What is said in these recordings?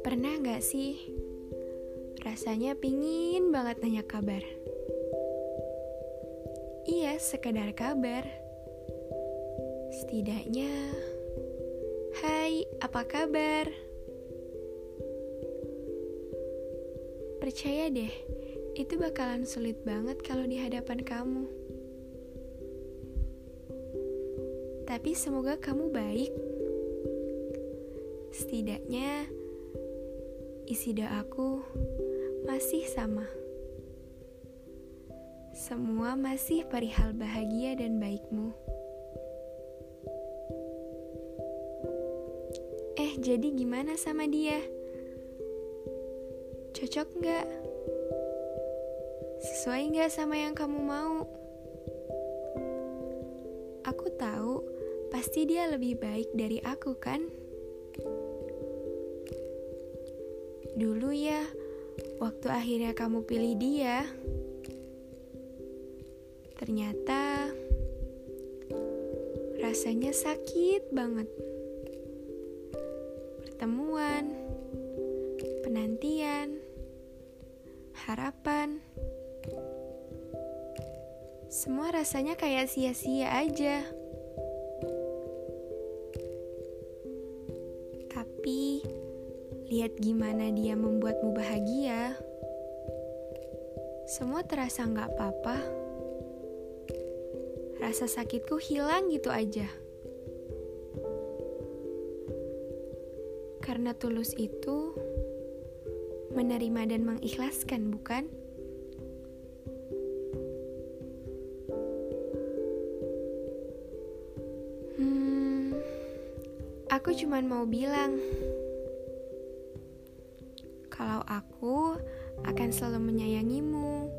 Pernah gak sih rasanya pingin banget nanya kabar? Iya, sekedar kabar. Setidaknya, hai, apa kabar? Percaya deh, itu bakalan sulit banget kalau di hadapan kamu. Tapi semoga kamu baik. Setidaknya, isi doaku masih sama. Semua masih perihal bahagia dan baikmu. Eh, jadi gimana sama dia? Cocok nggak? Sesuai nggak sama yang kamu mau? Pasti dia lebih baik dari aku, kan? Dulu ya, waktu akhirnya kamu pilih dia, ternyata rasanya sakit banget. Pertemuan, penantian, harapan, semua rasanya kayak sia-sia aja. Lihat gimana dia membuatmu bahagia. Semua terasa nggak apa-apa. Rasa sakitku hilang gitu aja. Karena tulus itu menerima dan mengikhlaskan, bukan? Hmm, aku cuma mau bilang kalau aku akan selalu menyayangimu,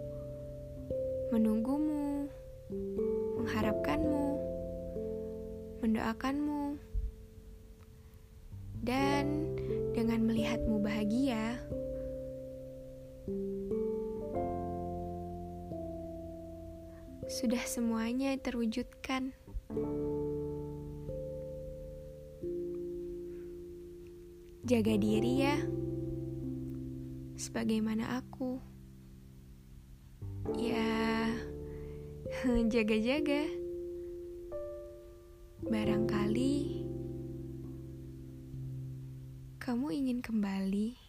menunggumu, mengharapkanmu, mendoakanmu, dan dengan melihatmu bahagia, sudah semuanya terwujudkan. Jaga diri ya sebagaimana aku. Ya, jaga-jaga. Barangkali kamu ingin kembali.